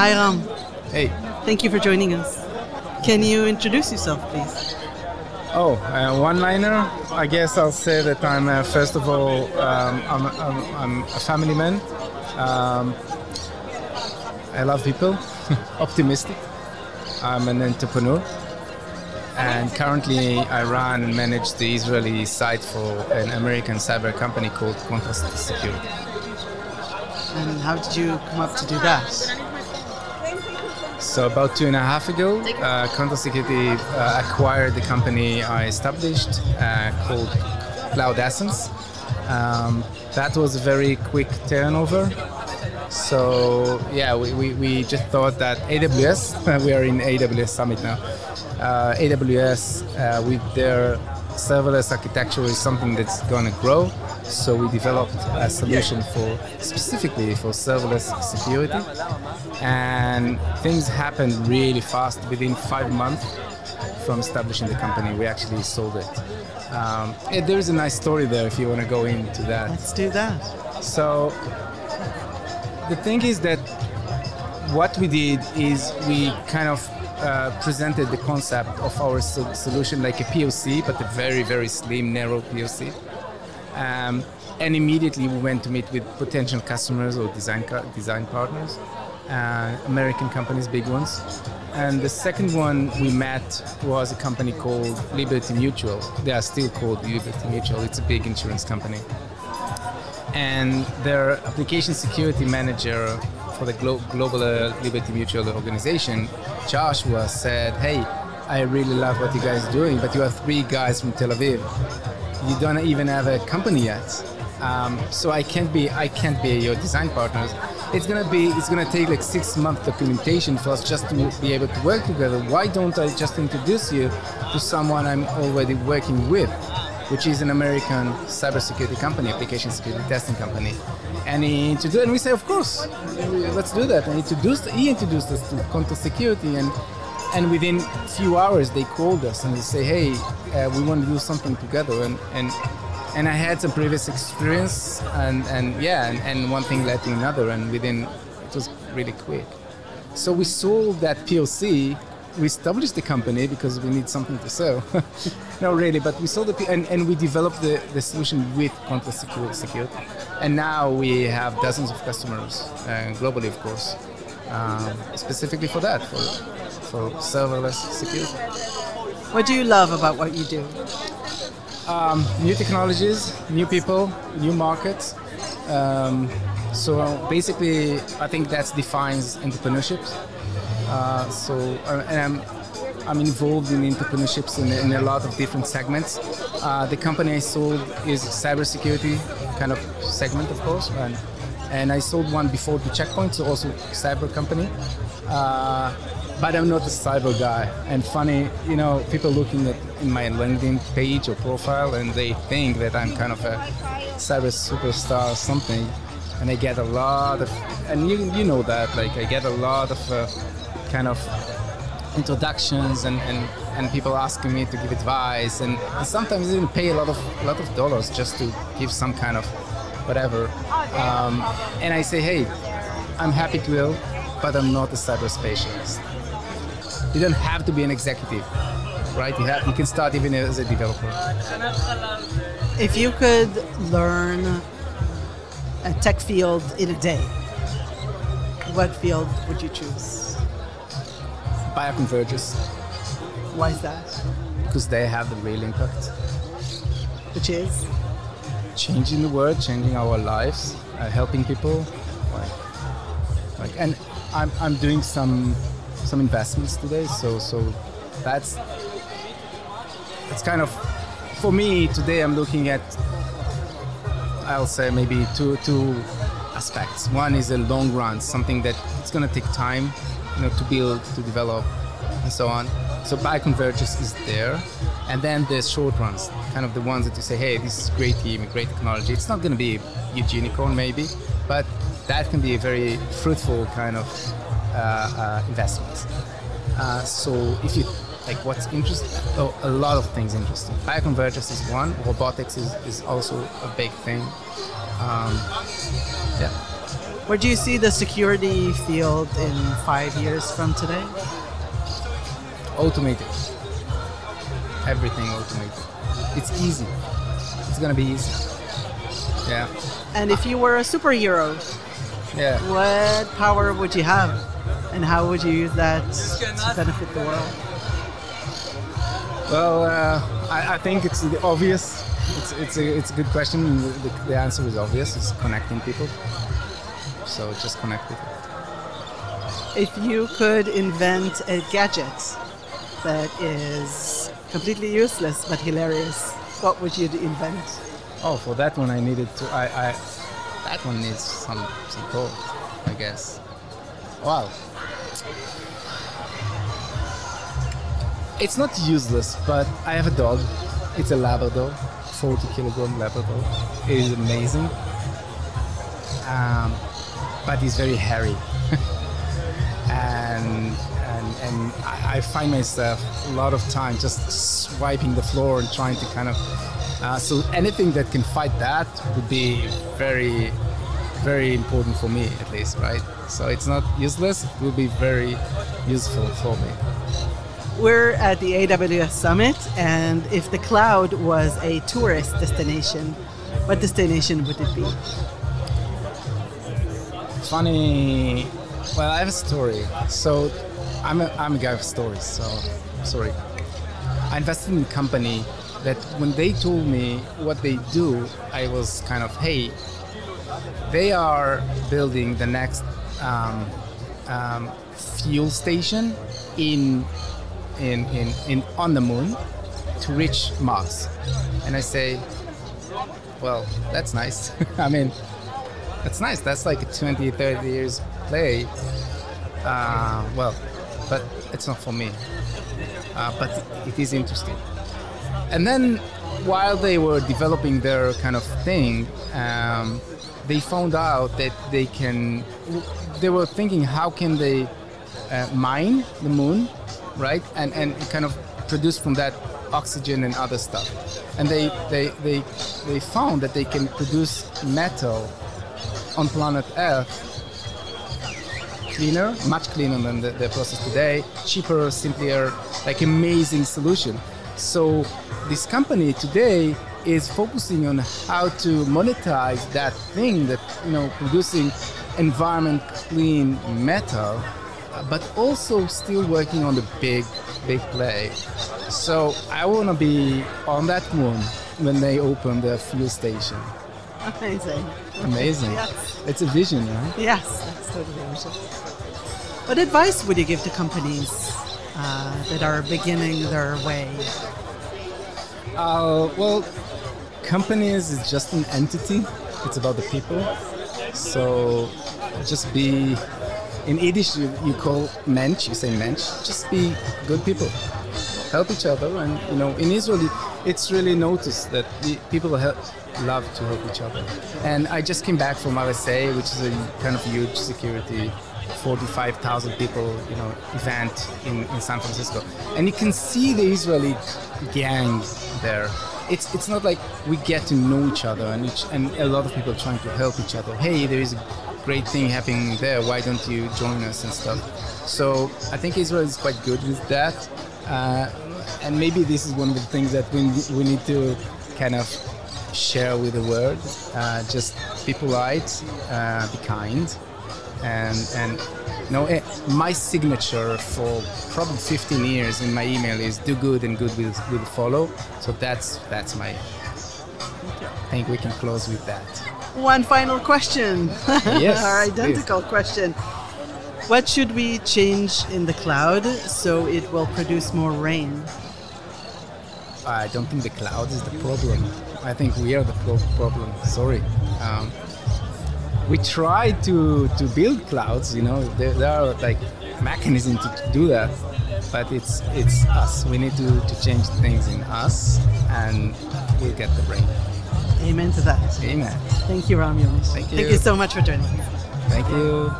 Hi, Ram. Hey. Thank you for joining us. Can you introduce yourself, please? Oh, uh, one-liner. I guess I'll say that I'm uh, first of all um, I'm, I'm, I'm, a family man. Um, I love people, optimistic. I'm an entrepreneur, and currently I run and manage the Israeli site for an American cyber company called Contrast Security. And how did you come up to do that? So about two and a half ago, uh, Security uh, acquired the company I established uh, called Cloud Essence. Um, that was a very quick turnover. So yeah, we, we, we just thought that AWS, we are in AWS Summit now, uh, AWS uh, with their serverless architecture is something that's going to grow. So we developed a solution for specifically for serverless security, and things happened really fast. Within five months from establishing the company, we actually sold it. Um, there is a nice story there if you want to go into that. Let's do that. So the thing is that what we did is we kind of uh, presented the concept of our so- solution like a POC, but a very, very slim, narrow POC. Um, and immediately we went to meet with potential customers or design design partners, uh, American companies, big ones. And the second one we met was a company called Liberty Mutual. They are still called Liberty Mutual. It's a big insurance company. And their application security manager for the Glo- Global uh, Liberty Mutual organization, Joshua, said, Hey, I really love what you guys are doing, but you are three guys from Tel Aviv you don't even have a company yet. Um, so I can't be I can't be your design partners. It's gonna be it's gonna take like six month documentation for us just to be able to work together. Why don't I just introduce you to someone I'm already working with, which is an American cybersecurity company, application security testing company. And he introduced and we say of course, let's do that. And he introduced he introduced us to Contrast Security and and within a few hours they called us and they say hey uh, we want to do something together. And and and i had some previous experience and and yeah and, and one thing led to another and within it was really quick. So we sold that poc we established the company because we need something to sell. No really but we sold the and, and we developed the, the solution with Contrast security. And now we have dozens of customers uh, globally of course um, specifically for that for for serverless security. What do you love about what you do? Um, new technologies, new people, new markets. Um, so basically, I think that defines entrepreneurship. Uh, so uh, and I'm, I'm involved in entrepreneurships in, in a lot of different segments. Uh, the company I sold is cybersecurity kind of segment, of course, and, and I sold one before the Check Point, so also cyber company. Uh, but I'm not a cyber guy. And funny, you know, people looking at my LinkedIn page or profile and they think that I'm kind of a cyber superstar or something. And I get a lot of, and you, you know that, like I get a lot of uh, kind of introductions and, and, and people asking me to give advice and, and sometimes even pay a lot of lot of dollars just to give some kind of whatever. Um, and I say, hey, I'm happy to help, but I'm not a cyber specialist. You don't have to be an executive, right? You have you can start even as a developer. If you could learn a tech field in a day, what field would you choose? Bioconvergence. Why is that? Because they have the real impact. Which is? Changing the world, changing our lives, uh, helping people. Like, like, and I'm, I'm doing some some investments today. So so that's it's kind of for me today. I'm looking at I'll say maybe two two aspects. One is a long run, something that it's going to take time, you know, to build, to develop, and so on. So bioconvergence is there, and then there's short runs, kind of the ones that you say, hey, this is great team, great technology. It's not going to be a unicorn maybe, but that can be a very fruitful kind of investments. Uh, so if you like what's interesting, oh, a lot of things interesting. Bioconvergence is one. Robotics is, is also a big thing. Um, yeah. Where do you see the security field in five years from today? Automated. Everything automated. It's easy. It's gonna be easy. Yeah. And if you were a superhero, Yeah. what power would you have? And how would you use that to benefit the world? Well, uh, I, I think it's the obvious. It's, it's, a, it's a good question. The, the answer is obvious. It's connecting people. So just connect people. If you could invent a gadget that is completely useless but hilarious, what would you invent? Oh, for that one I needed to. I, I that one needs some some thought, I guess. Wow. It's not useless, but I have a dog. It's a Labrador, 40 kilogram Labrador. It is amazing. Um, but he's very hairy. and and, and I, I find myself a lot of time just swiping the floor and trying to kind of uh, so anything that can fight that would be very very important for me at least right? So it's not useless. It will be very useful for me. We're at the AWS Summit, and if the cloud was a tourist destination, what destination would it be? funny well i have a story. So i'm a, I'm a guy of stories so sorry. I invested in a company that when they told me what they do i was kind of hey they are building the next um, um, fuel station in, in in in on the moon to reach mars and i say well that's nice i mean that's nice. That's like a 20, 30 years play. Uh, well, but it's not for me. Uh, but it is interesting. And then while they were developing their kind of thing, um, they found out that they can. They were thinking, how can they uh, mine the moon, right? And and kind of produce from that oxygen and other stuff. And they they they they found that they can produce metal on planet Earth cleaner, much cleaner than the, the process today, cheaper, simpler, like amazing solution. So this company today is focusing on how to monetize that thing that you know producing environment clean metal, but also still working on the big big play. So I want to be on that moon when they open the fuel station. Amazing. Amazing. Yes. It's a vision, right? Yes, that's totally amazing. What advice would you give to companies uh, that are beginning their way? Uh, well, companies is just an entity. It's about the people. So just be. In Yiddish, you, you call mensch. You say mensch. Just be good people. Help each other, and you know, in Israel, it's really noticed that people help, love to help each other. And I just came back from RSA, which is a kind of huge security 45,000 people, you know, event in, in San Francisco. And you can see the Israeli gang there. It's, it's not like we get to know each other and, each, and a lot of people trying to help each other. Hey, there is a great thing happening there. Why don't you join us and stuff? So I think Israel is quite good with that. Uh, and maybe this is one of the things that we, we need to kind of share with the world. Uh, just be polite, uh, be kind, and and you know eh, my signature for probably 15 years in my email is do good and good will, will follow. So that's that's my. I think we can close with that. One final question. Yes, Our identical question. What should we change in the cloud so it will produce more rain? I don't think the cloud is the problem. I think we are the pro- problem. Sorry. Um, we try to to build clouds. You know, there, there are like mechanisms to, do that, but it's it's us. We need to, to change things in us, and we'll get the rain. Amen to that. Amen. Thank you, Ram Yonish. Thank Thank you. you so much for joining us. Thank you.